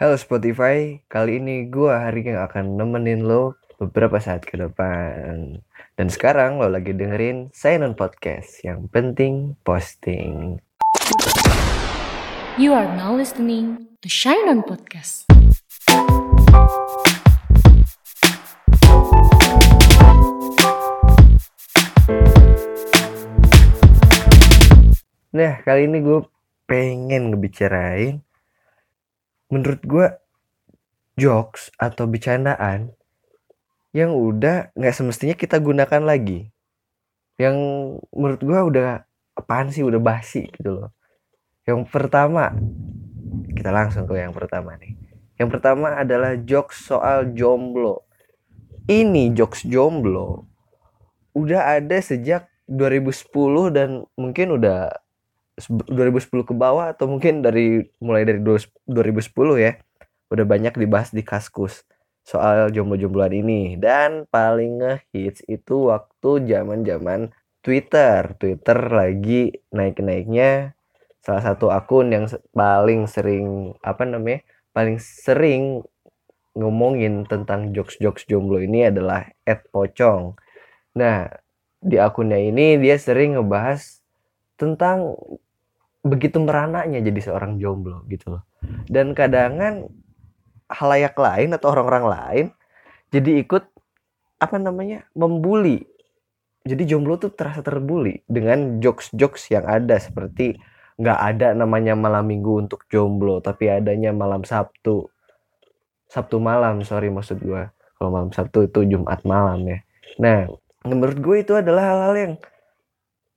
Halo Spotify, kali ini gue hari yang akan nemenin lo beberapa saat ke depan. Dan sekarang lo lagi dengerin Sign Podcast, yang penting posting. You are now listening to Shine On Podcast. Nah, kali ini gue pengen ngebicarain menurut gue jokes atau bercandaan yang udah nggak semestinya kita gunakan lagi. Yang menurut gue udah apaan sih udah basi gitu loh. Yang pertama kita langsung ke yang pertama nih. Yang pertama adalah jokes soal jomblo. Ini jokes jomblo udah ada sejak 2010 dan mungkin udah 2010 ke bawah atau mungkin dari mulai dari 2010 ya udah banyak dibahas di Kaskus soal jomblo-jombloan ini dan paling ngehits itu waktu zaman-zaman Twitter. Twitter lagi naik-naiknya salah satu akun yang paling sering apa namanya? paling sering ngomongin tentang jokes-jokes jomblo ini adalah Ed Pocong. Nah, di akunnya ini dia sering ngebahas tentang begitu merananya jadi seorang jomblo gitu loh. Dan kadangan halayak lain atau orang-orang lain jadi ikut apa namanya membuli. Jadi jomblo tuh terasa terbuli dengan jokes-jokes yang ada seperti nggak ada namanya malam minggu untuk jomblo tapi adanya malam Sabtu. Sabtu malam, sorry maksud gue. Kalau malam Sabtu itu Jumat malam ya. Nah, menurut gue itu adalah hal-hal yang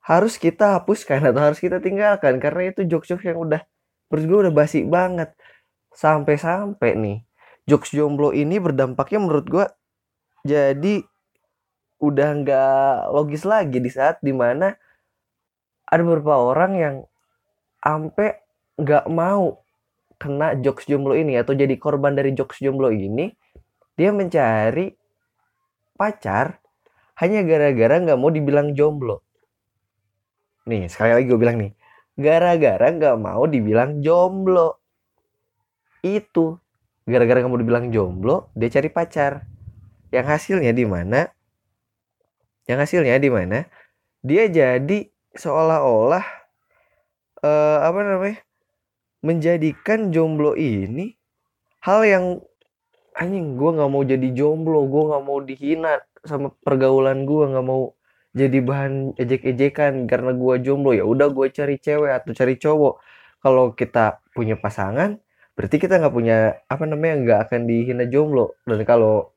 harus kita hapuskan atau harus kita tinggalkan karena itu jokes-jokes yang udah menurut gue udah basi banget. Sampai-sampai nih jokes jomblo ini berdampaknya menurut gue jadi udah nggak logis lagi di saat di mana ada beberapa orang yang sampai nggak mau kena jokes jomblo ini atau jadi korban dari jokes jomblo ini dia mencari pacar hanya gara-gara nggak mau dibilang jomblo Nih, sekali lagi gue bilang nih. Gara-gara gak mau dibilang jomblo. Itu. Gara-gara gak mau dibilang jomblo, dia cari pacar. Yang hasilnya di mana? Yang hasilnya di mana? Dia jadi seolah-olah uh, apa namanya? menjadikan jomblo ini hal yang anjing gue nggak mau jadi jomblo gue nggak mau dihina sama pergaulan gue nggak mau jadi bahan ejek-ejekan karena gue jomblo ya udah gue cari cewek atau cari cowok. Kalau kita punya pasangan berarti kita nggak punya apa namanya nggak akan dihina jomblo. Dan kalau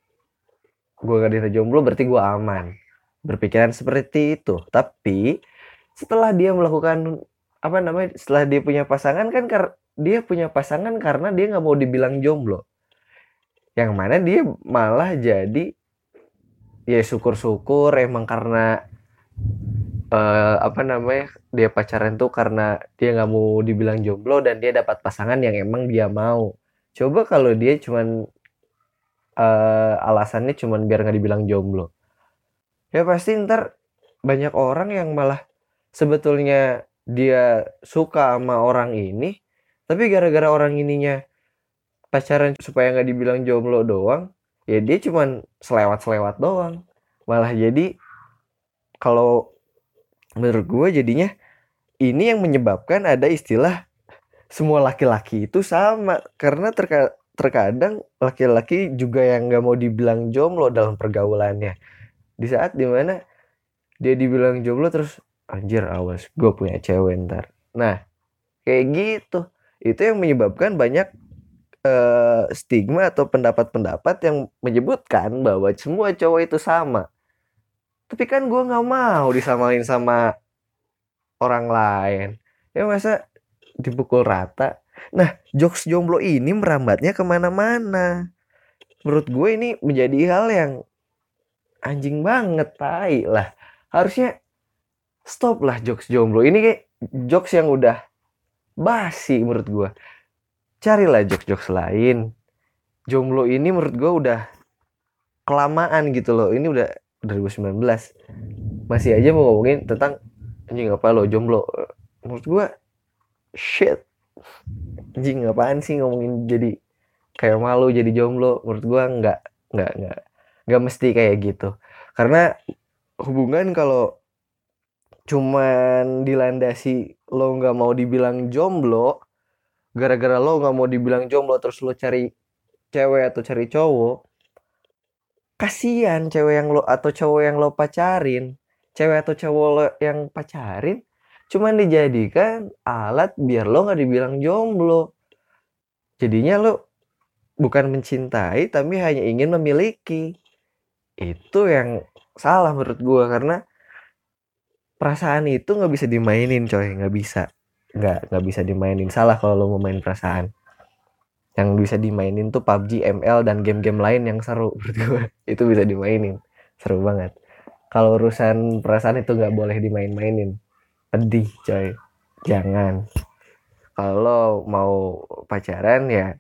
gue gak dihina jomblo berarti gue aman. Berpikiran seperti itu. Tapi setelah dia melakukan apa namanya setelah dia punya pasangan kan dia punya pasangan karena dia nggak mau dibilang jomblo. Yang mana dia malah jadi ya syukur-syukur emang karena uh, apa namanya dia pacaran tuh karena dia nggak mau dibilang jomblo dan dia dapat pasangan yang emang dia mau. Coba kalau dia cuman uh, alasannya cuman biar nggak dibilang jomblo. Ya pasti ntar banyak orang yang malah sebetulnya dia suka sama orang ini tapi gara-gara orang ininya pacaran supaya nggak dibilang jomblo doang ya dia cuman selewat-selewat doang. Malah jadi kalau menurut gue jadinya ini yang menyebabkan ada istilah semua laki-laki itu sama. Karena terka terkadang laki-laki juga yang nggak mau dibilang jomblo dalam pergaulannya. Di saat di mana dia dibilang jomblo terus anjir awas gue punya cewek ntar. Nah kayak gitu. Itu yang menyebabkan banyak uh, stigma atau pendapat-pendapat yang menyebutkan bahwa semua cowok itu sama. Tapi kan gue nggak mau disamain sama orang lain. Ya masa dipukul rata. Nah, jokes jomblo ini merambatnya ke mana-mana. Menurut gue ini menjadi hal yang anjing banget, tai lah. Harusnya stop lah jokes jomblo. Ini kayak jokes yang udah basi menurut gue carilah jokes-jokes lain. Jomblo ini menurut gue udah kelamaan gitu loh. Ini udah 2019 masih aja mau ngomongin tentang anjing apa lo jomblo. Menurut gue shit. Anjing apaan sih ngomongin jadi kayak malu jadi jomblo? Menurut gua nggak nggak nggak nggak mesti kayak gitu. Karena hubungan kalau cuman dilandasi lo nggak mau dibilang jomblo gara-gara lo nggak mau dibilang jomblo terus lo cari cewek atau cari cowok kasihan cewek yang lo atau cowok yang lo pacarin. Cewek atau cowok lo yang pacarin cuman dijadikan alat biar lo nggak dibilang jomblo. Jadinya lo bukan mencintai tapi hanya ingin memiliki. Itu yang salah menurut gua karena perasaan itu nggak bisa dimainin coy. Nggak bisa nggak nggak bisa dimainin. Salah kalau lo mau main perasaan. Yang bisa dimainin tuh PUBG ML dan game-game lain yang seru. Itu bisa dimainin. Seru banget. Kalau urusan perasaan itu nggak boleh dimain-mainin. Pedih coy. Jangan. Kalau mau pacaran ya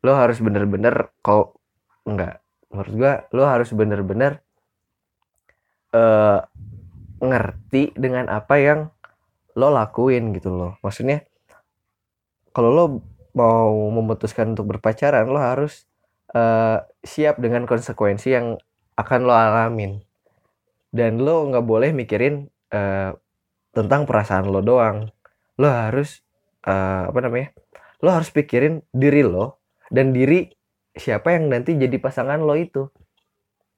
lo harus bener-bener kok nggak. Menurut gua lo harus bener-bener eh ngerti dengan apa yang lo lakuin gitu loh. Maksudnya kalau lo mau memutuskan untuk berpacaran lo harus eh, siap dengan konsekuensi yang akan lo alamin. Dan lo nggak boleh mikirin eh, tentang perasaan lo doang. Lo harus eh, apa namanya lo harus pikirin diri lo dan diri siapa yang nanti jadi pasangan lo itu.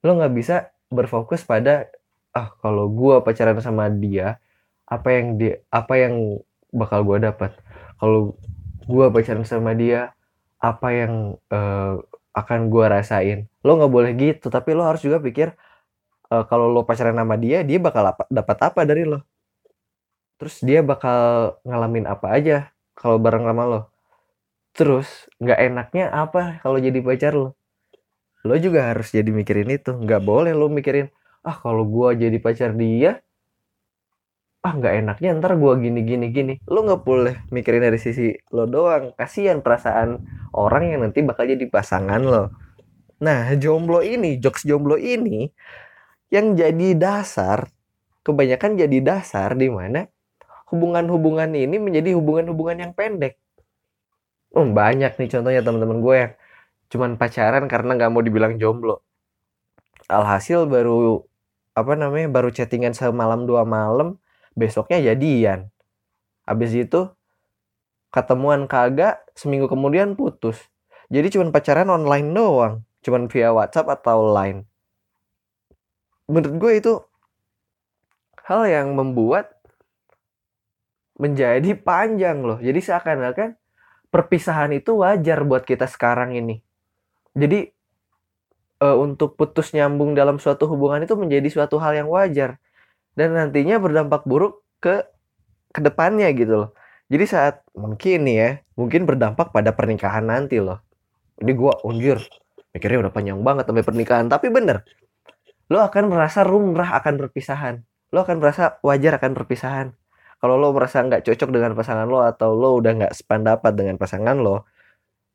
Lo nggak bisa berfokus pada ah kalau gua pacaran sama dia apa yang dia apa yang bakal gua dapat kalau gua pacaran sama dia apa yang eh, akan gua rasain. Lo nggak boleh gitu tapi lo harus juga pikir eh, kalau lo pacaran sama dia dia bakal apa, dapat apa dari lo. Terus dia bakal ngalamin apa aja kalau bareng sama lo. Terus nggak enaknya apa kalau jadi pacar lo? Lo juga harus jadi mikirin itu. Nggak boleh lo mikirin ah kalau gua jadi pacar dia ah nggak enaknya ntar gua gini gini gini. Lo nggak boleh mikirin dari sisi lo doang. Kasihan perasaan orang yang nanti bakal jadi pasangan lo. Nah jomblo ini jokes jomblo ini yang jadi dasar kebanyakan jadi dasar di mana hubungan-hubungan ini menjadi hubungan-hubungan yang pendek. Oh, banyak nih contohnya teman-teman gue yang cuman pacaran karena nggak mau dibilang jomblo. Alhasil baru apa namanya baru chattingan semalam dua malam besoknya jadian. Habis itu ketemuan kagak seminggu kemudian putus. Jadi cuman pacaran online doang. Cuman via WhatsApp atau Line. Menurut gue itu hal yang membuat menjadi panjang loh. Jadi seakan-akan perpisahan itu wajar buat kita sekarang ini. Jadi eh, untuk putus nyambung dalam suatu hubungan itu menjadi suatu hal yang wajar dan nantinya berdampak buruk ke ke depannya gitu loh. Jadi saat mungkin nih ya, mungkin berdampak pada pernikahan nanti loh. Ini gua unjur, mikirnya udah panjang banget sampai pernikahan, tapi bener. Lo akan merasa rumrah akan perpisahan. Lo akan merasa wajar akan perpisahan. Kalau lo merasa nggak cocok dengan pasangan lo atau lo udah nggak sependapat dengan pasangan lo,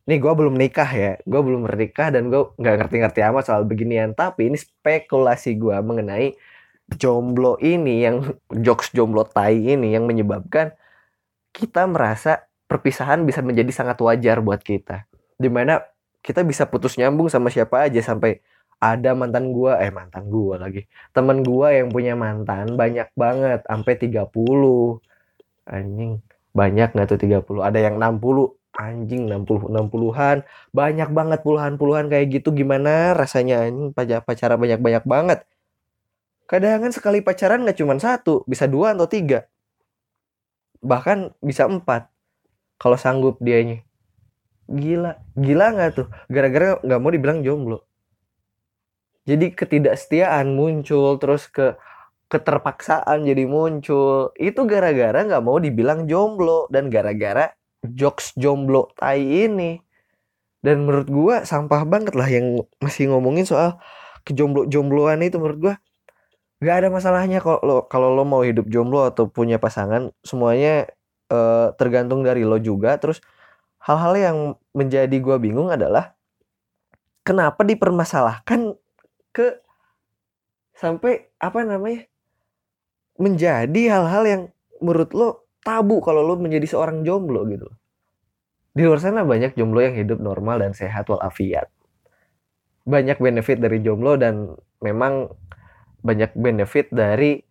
nih gue belum nikah ya, gue belum menikah dan gue nggak ngerti-ngerti amat soal beginian. Tapi ini spekulasi gue mengenai jomblo ini yang jokes jomblo tai ini yang menyebabkan kita merasa perpisahan bisa menjadi sangat wajar buat kita. Di mana kita bisa putus nyambung sama siapa aja sampai ada mantan gua eh mantan gua lagi. Temen gua yang punya mantan banyak banget sampai 30 anjing banyak nggak tuh 30 ada yang 60 anjing 60 60-an banyak banget puluhan-puluhan kayak gitu. Gimana rasanya anjing? Pacar pacaran banyak-banyak banget kadang kan sekali pacaran nggak cuma satu bisa dua atau tiga. Bahkan bisa empat. Kalau sanggup dianya. Gila gila nggak tuh? Gara-gara nggak mau dibilang jomblo. Jadi ketidaksetiaan muncul terus ke keterpaksaan jadi muncul. Itu gara-gara nggak mau dibilang jomblo dan gara-gara jokes jomblo tai ini. Dan menurut gua sampah banget lah yang masih ngomongin soal kejomblo-jombloan itu menurut gua nggak ada masalahnya kalau lo kalau lo mau hidup jomblo atau punya pasangan semuanya eh, tergantung dari lo juga terus hal-hal yang menjadi gua bingung adalah kenapa dipermasalahkan ke sampai apa namanya menjadi hal-hal yang menurut lo tabu kalau lo menjadi seorang jomblo gitu di luar sana banyak jomblo yang hidup normal dan sehat walafiat. Banyak benefit dari jomblo dan memang banyak benefit dari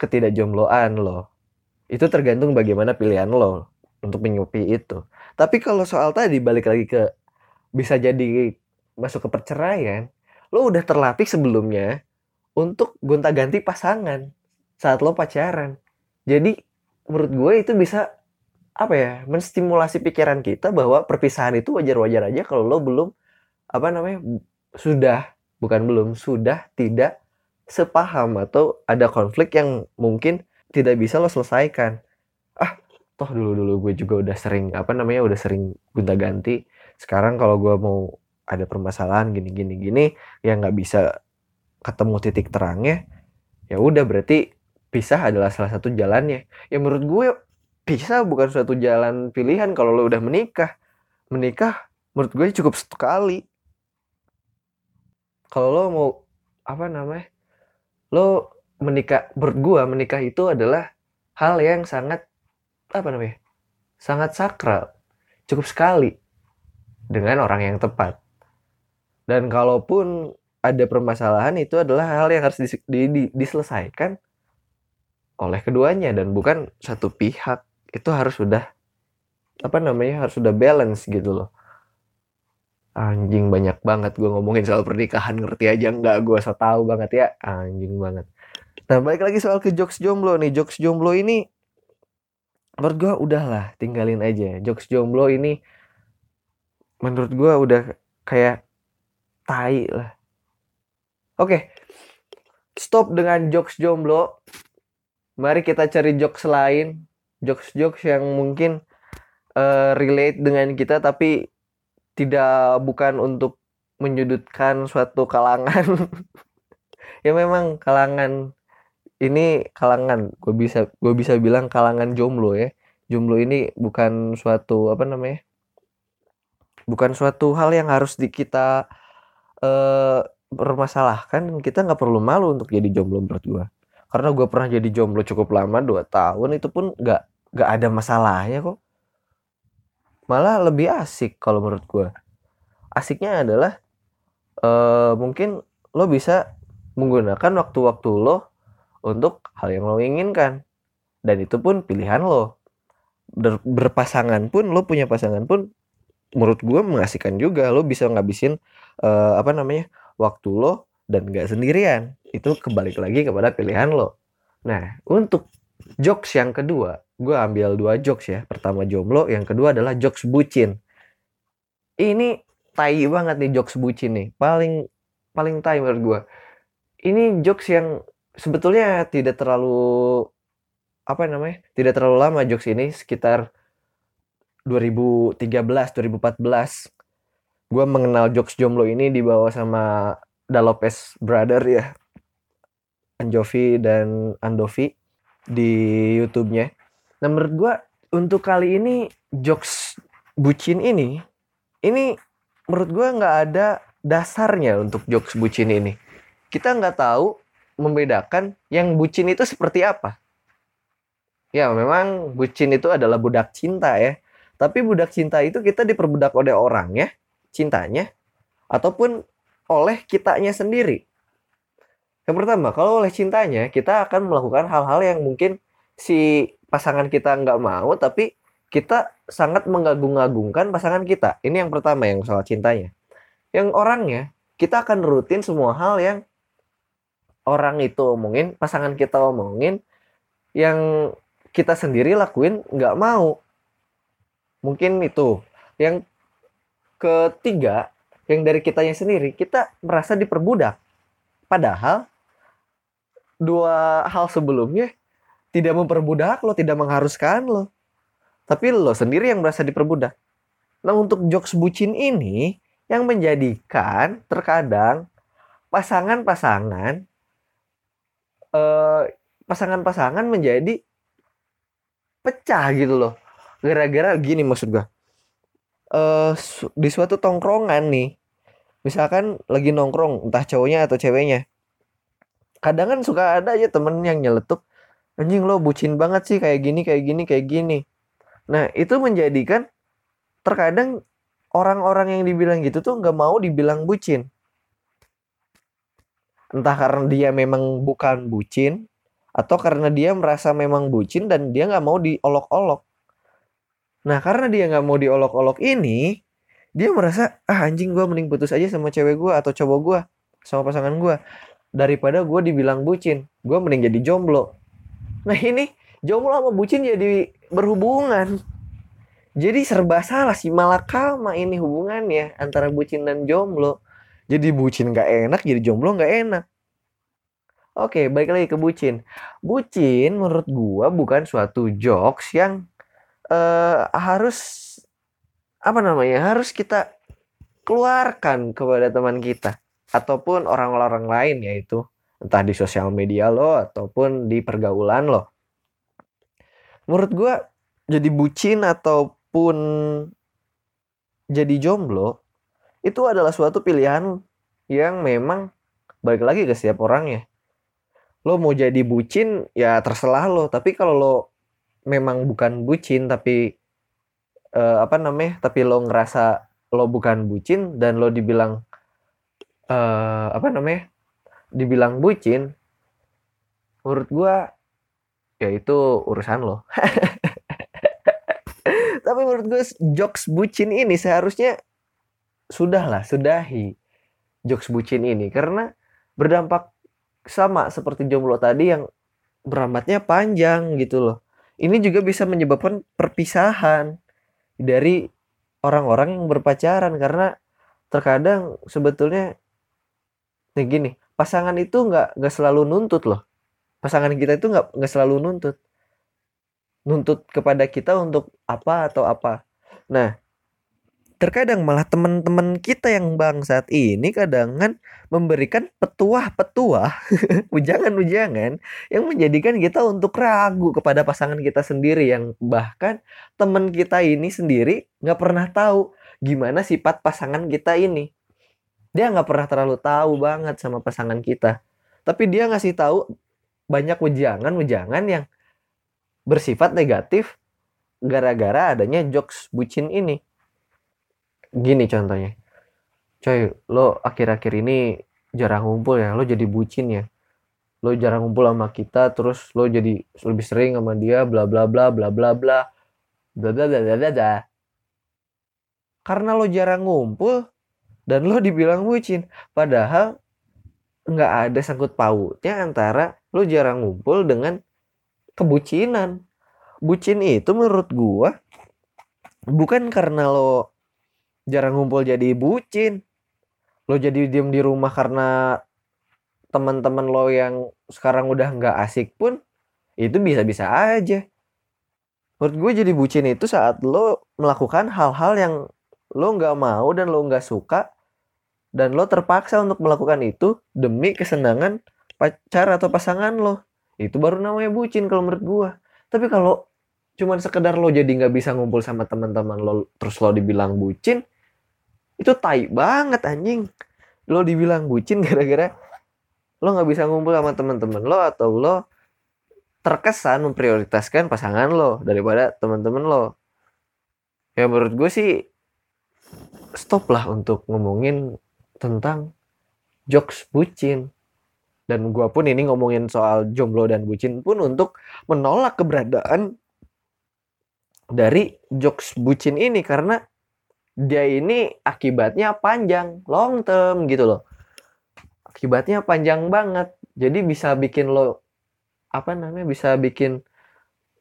ketidakjombloan lo. Itu tergantung bagaimana pilihan lo untuk menyupi itu. Tapi kalau soal tadi balik lagi ke bisa jadi masuk ke perceraian, lo udah terlatih sebelumnya untuk gonta-ganti pasangan saat lo pacaran. Jadi menurut gue itu bisa apa ya menstimulasi pikiran kita bahwa perpisahan itu wajar-wajar aja kalau lo belum apa namanya sudah bukan belum sudah tidak sepaham atau ada konflik yang mungkin tidak bisa lo selesaikan. Ah toh dulu dulu gue juga udah sering apa namanya udah sering gonta ganti sekarang kalau gue mau ada permasalahan gini gini gini yang nggak bisa ketemu titik terangnya ya udah berarti pisah adalah salah satu jalannya. Ya menurut gue pisah bukan suatu jalan pilihan kalau lo udah menikah. Menikah menurut gue cukup sekali. Kalau lo mau apa namanya lo menikah menurut menikah itu adalah hal yang sangat apa namanya sangat sakral. Cukup sekali dengan orang yang tepat. Dan kalaupun ada permasalahan itu adalah hal yang harus dis, di, di, diselesaikan oleh keduanya. Dan bukan satu pihak. Itu harus sudah apa namanya harus sudah balance gitu loh anjing banyak banget gue ngomongin soal pernikahan ngerti aja nggak? Gue so tau banget ya. Anjing banget. Nah balik lagi soal ke jokes jomblo nih. Jokes jomblo ini menurut gue udahlah tinggalin aja. Jokes jomblo ini menurut gue udah kayak tai lah. Oke stop dengan jokes jomblo. Mari kita cari jokes lain. Jokes-jokes yang mungkin uh, relate dengan kita tapi tidak bukan untuk menyudutkan suatu kalangan. Ya memang kalangan ini kalangan gue bisa gue bisa bilang kalangan jomblo ya. Jomblo ini bukan suatu apa namanya bukan suatu hal yang harus di kita uh, permasalahkan. Kita nggak perlu malu untuk jadi jomblo menurut gue karena gue pernah jadi jomblo cukup lama 2 tahun itu pun nggak nggak ada masalahnya kok malah lebih asik kalau menurut gue asiknya adalah uh, mungkin lo bisa menggunakan waktu-waktu lo untuk hal yang lo inginkan. Dan itu pun pilihan lo. Ber berpasangan pun lo punya pasangan pun menurut gue mengasihkan juga. Lo bisa ngabisin uh, apa namanya waktu lo dan gak sendirian. Itu kebalik lagi kepada pilihan lo. Nah, untuk jokes yang kedua, gue ambil dua jokes ya. Pertama jomblo, yang kedua adalah jokes bucin. Ini tai banget nih jokes bucin nih. Paling paling tai menurut gue. Ini jokes yang sebetulnya tidak terlalu apa namanya? Tidak terlalu lama jokes ini sekitar 2013, 2014. Gue mengenal jokes jomblo ini dibawa sama Dalopes Brother ya Anjovi dan Andovi di YouTube-nya. Nah menurut gue untuk kali ini jokes bucin ini, ini menurut gue nggak ada dasarnya untuk jokes bucin ini. Kita nggak tahu membedakan yang bucin itu seperti apa. Ya memang bucin itu adalah budak cinta ya. Tapi budak cinta itu kita diperbudak oleh orang ya, cintanya, ataupun oleh kitanya sendiri. Yang pertama, kalau oleh cintanya, kita akan melakukan hal-hal yang mungkin si pasangan kita nggak mau, tapi kita sangat mengagung-agungkan pasangan kita. Ini yang pertama yang soal cintanya. Yang orangnya, kita akan rutin semua hal yang orang itu omongin, pasangan kita omongin, yang kita sendiri lakuin nggak mau. Mungkin itu. Yang ketiga, yang dari kitanya sendiri, kita merasa diperbudak. Padahal dua hal sebelumnya tidak memperbudak lo, tidak mengharuskan lo. Tapi lo sendiri yang merasa diperbudak. Nah untuk jokes bucin ini yang menjadikan terkadang pasangan-pasangan eh, pasangan-pasangan menjadi pecah gitu loh. Gara-gara gini maksud gue. Uh, di suatu tongkrongan nih, misalkan lagi nongkrong entah cowoknya atau ceweknya, kadang kan suka ada aja temen yang nyeletuk anjing lo bucin banget sih kayak gini kayak gini kayak gini. Nah itu menjadikan terkadang orang-orang yang dibilang gitu tuh nggak mau dibilang bucin. Entah karena dia memang bukan bucin atau karena dia merasa memang bucin dan dia nggak mau diolok-olok. Nah karena dia nggak mau diolok-olok ini dia merasa ah anjing gue mending putus aja sama cewek gue atau cowok gue sama pasangan gue daripada gue dibilang bucin. Gue mending jadi jomblo. Nah ini jomblo sama bucin jadi berhubungan. Jadi serba salah sih malakama ini hubungannya antara bucin dan jomblo. Jadi bucin gak enak jadi jomblo gak enak. Oke balik lagi ke bucin. Bucin menurut gua bukan suatu jokes yang eh, harus apa namanya harus kita keluarkan kepada teman kita ataupun orang-orang lain yaitu entah di sosial media lo ataupun di pergaulan lo menurut gua jadi bucin ataupun jadi jomblo itu adalah suatu pilihan yang memang balik lagi ke setiap orangnya. Lo mau jadi bucin ya terserah lo, tapi kalau lo memang bukan bucin tapi eh, apa namanya? Tapi lo ngerasa lo bukan bucin dan lo dibilang eh, apa namanya? Dibilang bucin, menurut gua ya itu urusan lo. tapi menurut gue jokes bucin ini seharusnya sudahlah sudahi jokes bucin ini karena berdampak sama seperti jomblo tadi yang berambatnya panjang gitu loh. Ini juga bisa menyebabkan perpisahan dari orang-orang yang berpacaran karena terkadang sebetulnya nih gini pasangan itu nggak nggak selalu nuntut loh. Pasangan kita itu nggak nggak selalu nuntut. Nuntut kepada kita untuk apa atau apa. Nah terkadang malah teman-teman kita yang bang saat ini kadangan memberikan petuah-petuah ujangan-ujangan yang menjadikan kita untuk ragu kepada pasangan kita sendiri yang bahkan teman kita ini sendiri nggak pernah tahu gimana sifat pasangan kita ini dia nggak pernah terlalu tahu banget sama pasangan kita. Tapi dia ngasih tahu banyak ujangan-ujangan yang bersifat negatif gara-gara adanya jokes bucin ini. Gini contohnya. Coy lo akhir-akhir ini jarang ngumpul ya lo jadi bucin ya. Lo jarang ngumpul sama kita terus lo jadi lebih sering sama dia bla bla bla bla bla bla. Bla bla bla bla bla. Karena lo jarang ngumpul dan lo dibilang bucin. Padahal nggak ada sangkut pautnya antara lo jarang ngumpul dengan kebucinan. Bucin itu menurut gua bukan karena lo jarang ngumpul jadi bucin. Lo jadi diem di rumah karena teman-teman lo yang sekarang udah nggak asik pun itu bisa-bisa aja. Menurut gue jadi bucin itu saat lo melakukan hal-hal yang lo nggak mau dan lo nggak suka dan lo terpaksa untuk melakukan itu demi kesenangan pacar atau pasangan lo. Itu baru namanya bucin kalau menurut gue tapi kalau cuman sekedar lo jadi nggak bisa ngumpul sama teman-teman lo terus lo dibilang bucin itu tai banget anjing. Lo dibilang bucin gara-gara lo nggak bisa ngumpul sama teman-teman lo atau lo terkesan memprioritaskan pasangan lo daripada teman-teman lo. Ya menurut gue sih stop lah untuk ngomongin tentang jokes bucin dan gue pun ini ngomongin soal jomblo dan bucin pun untuk menolak keberadaan dari jokes bucin ini karena dia ini akibatnya panjang, long term gitu loh. Akibatnya panjang banget. Jadi bisa bikin lo apa namanya? Bisa bikin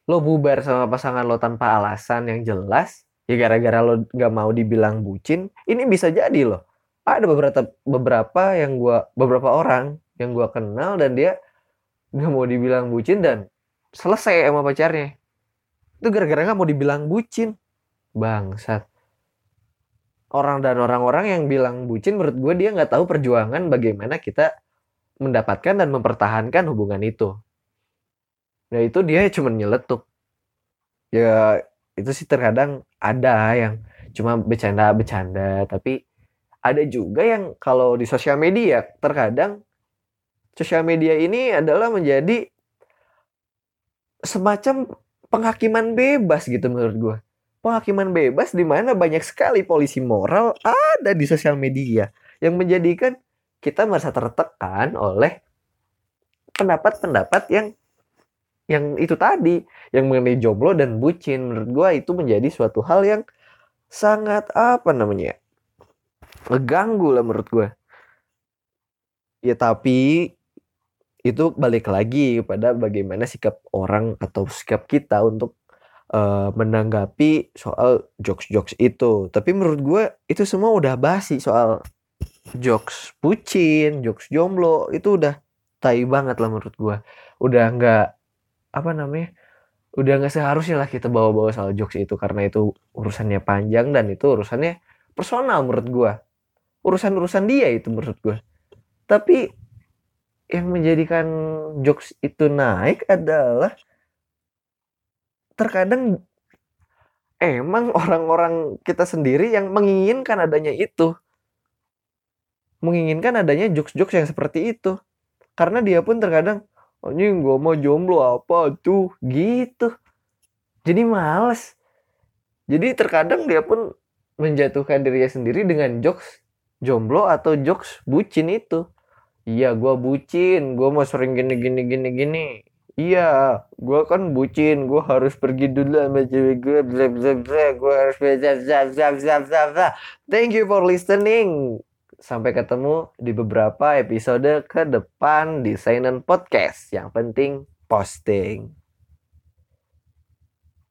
lo bubar sama pasangan lo tanpa alasan yang jelas. Ya gara-gara lo nggak mau dibilang bucin. Ini bisa jadi loh. Ada beberapa beberapa yang gua beberapa orang yang gua kenal dan dia nggak mau dibilang bucin dan selesai sama pacarnya. Itu gara-gara nggak mau dibilang bucin. Bangsat orang dan orang-orang yang bilang bucin menurut gue dia nggak tahu perjuangan bagaimana kita mendapatkan dan mempertahankan hubungan itu. Ya itu dia cuma nyeletuk. Ya itu sih terkadang ada yang cuma bercanda-bercanda tapi ada juga yang kalau di sosial media terkadang sosial media ini adalah menjadi semacam penghakiman bebas gitu menurut gue penghakiman bebas di mana banyak sekali polisi moral ada di sosial media yang menjadikan kita merasa tertekan oleh pendapat-pendapat yang yang itu tadi yang mengenai jomblo dan bucin. Menurut gua itu menjadi suatu hal yang sangat apa namanya ngeganggu lah menurut gua ya tapi itu balik lagi kepada bagaimana sikap orang atau sikap kita untuk uh, menanggapi soal jokes-jokes itu. Tapi menurut gue itu semua udah basi soal jokes pucin, jokes jomblo itu udah tai banget lah menurut gue. Udah nggak apa namanya? Udah nggak seharusnya lah kita bawa-bawa soal jokes itu karena itu urusannya panjang dan itu urusannya personal menurut gue. Urusan-urusan dia itu menurut gue. Tapi yang menjadikan jokes itu naik adalah terkadang emang orang-orang kita sendiri yang menginginkan adanya itu. Menginginkan adanya jokes-jokes yang seperti itu. Karena dia pun terkadang, anjing gue mau jomblo apa tuh, gitu. Jadi males. Jadi terkadang dia pun menjatuhkan dirinya sendiri dengan jokes jomblo atau jokes bucin itu. Iya, gue bucin. Gue mau sering gini gini gini gini. Iya, gue kan bucin. Gue harus pergi dulu sama cewek gue. Bla bla bla. Gue harus bla bla bla bla bla bla. Thank you for listening. Sampai ketemu di beberapa episode ke depan di Sainan Podcast. Yang penting posting.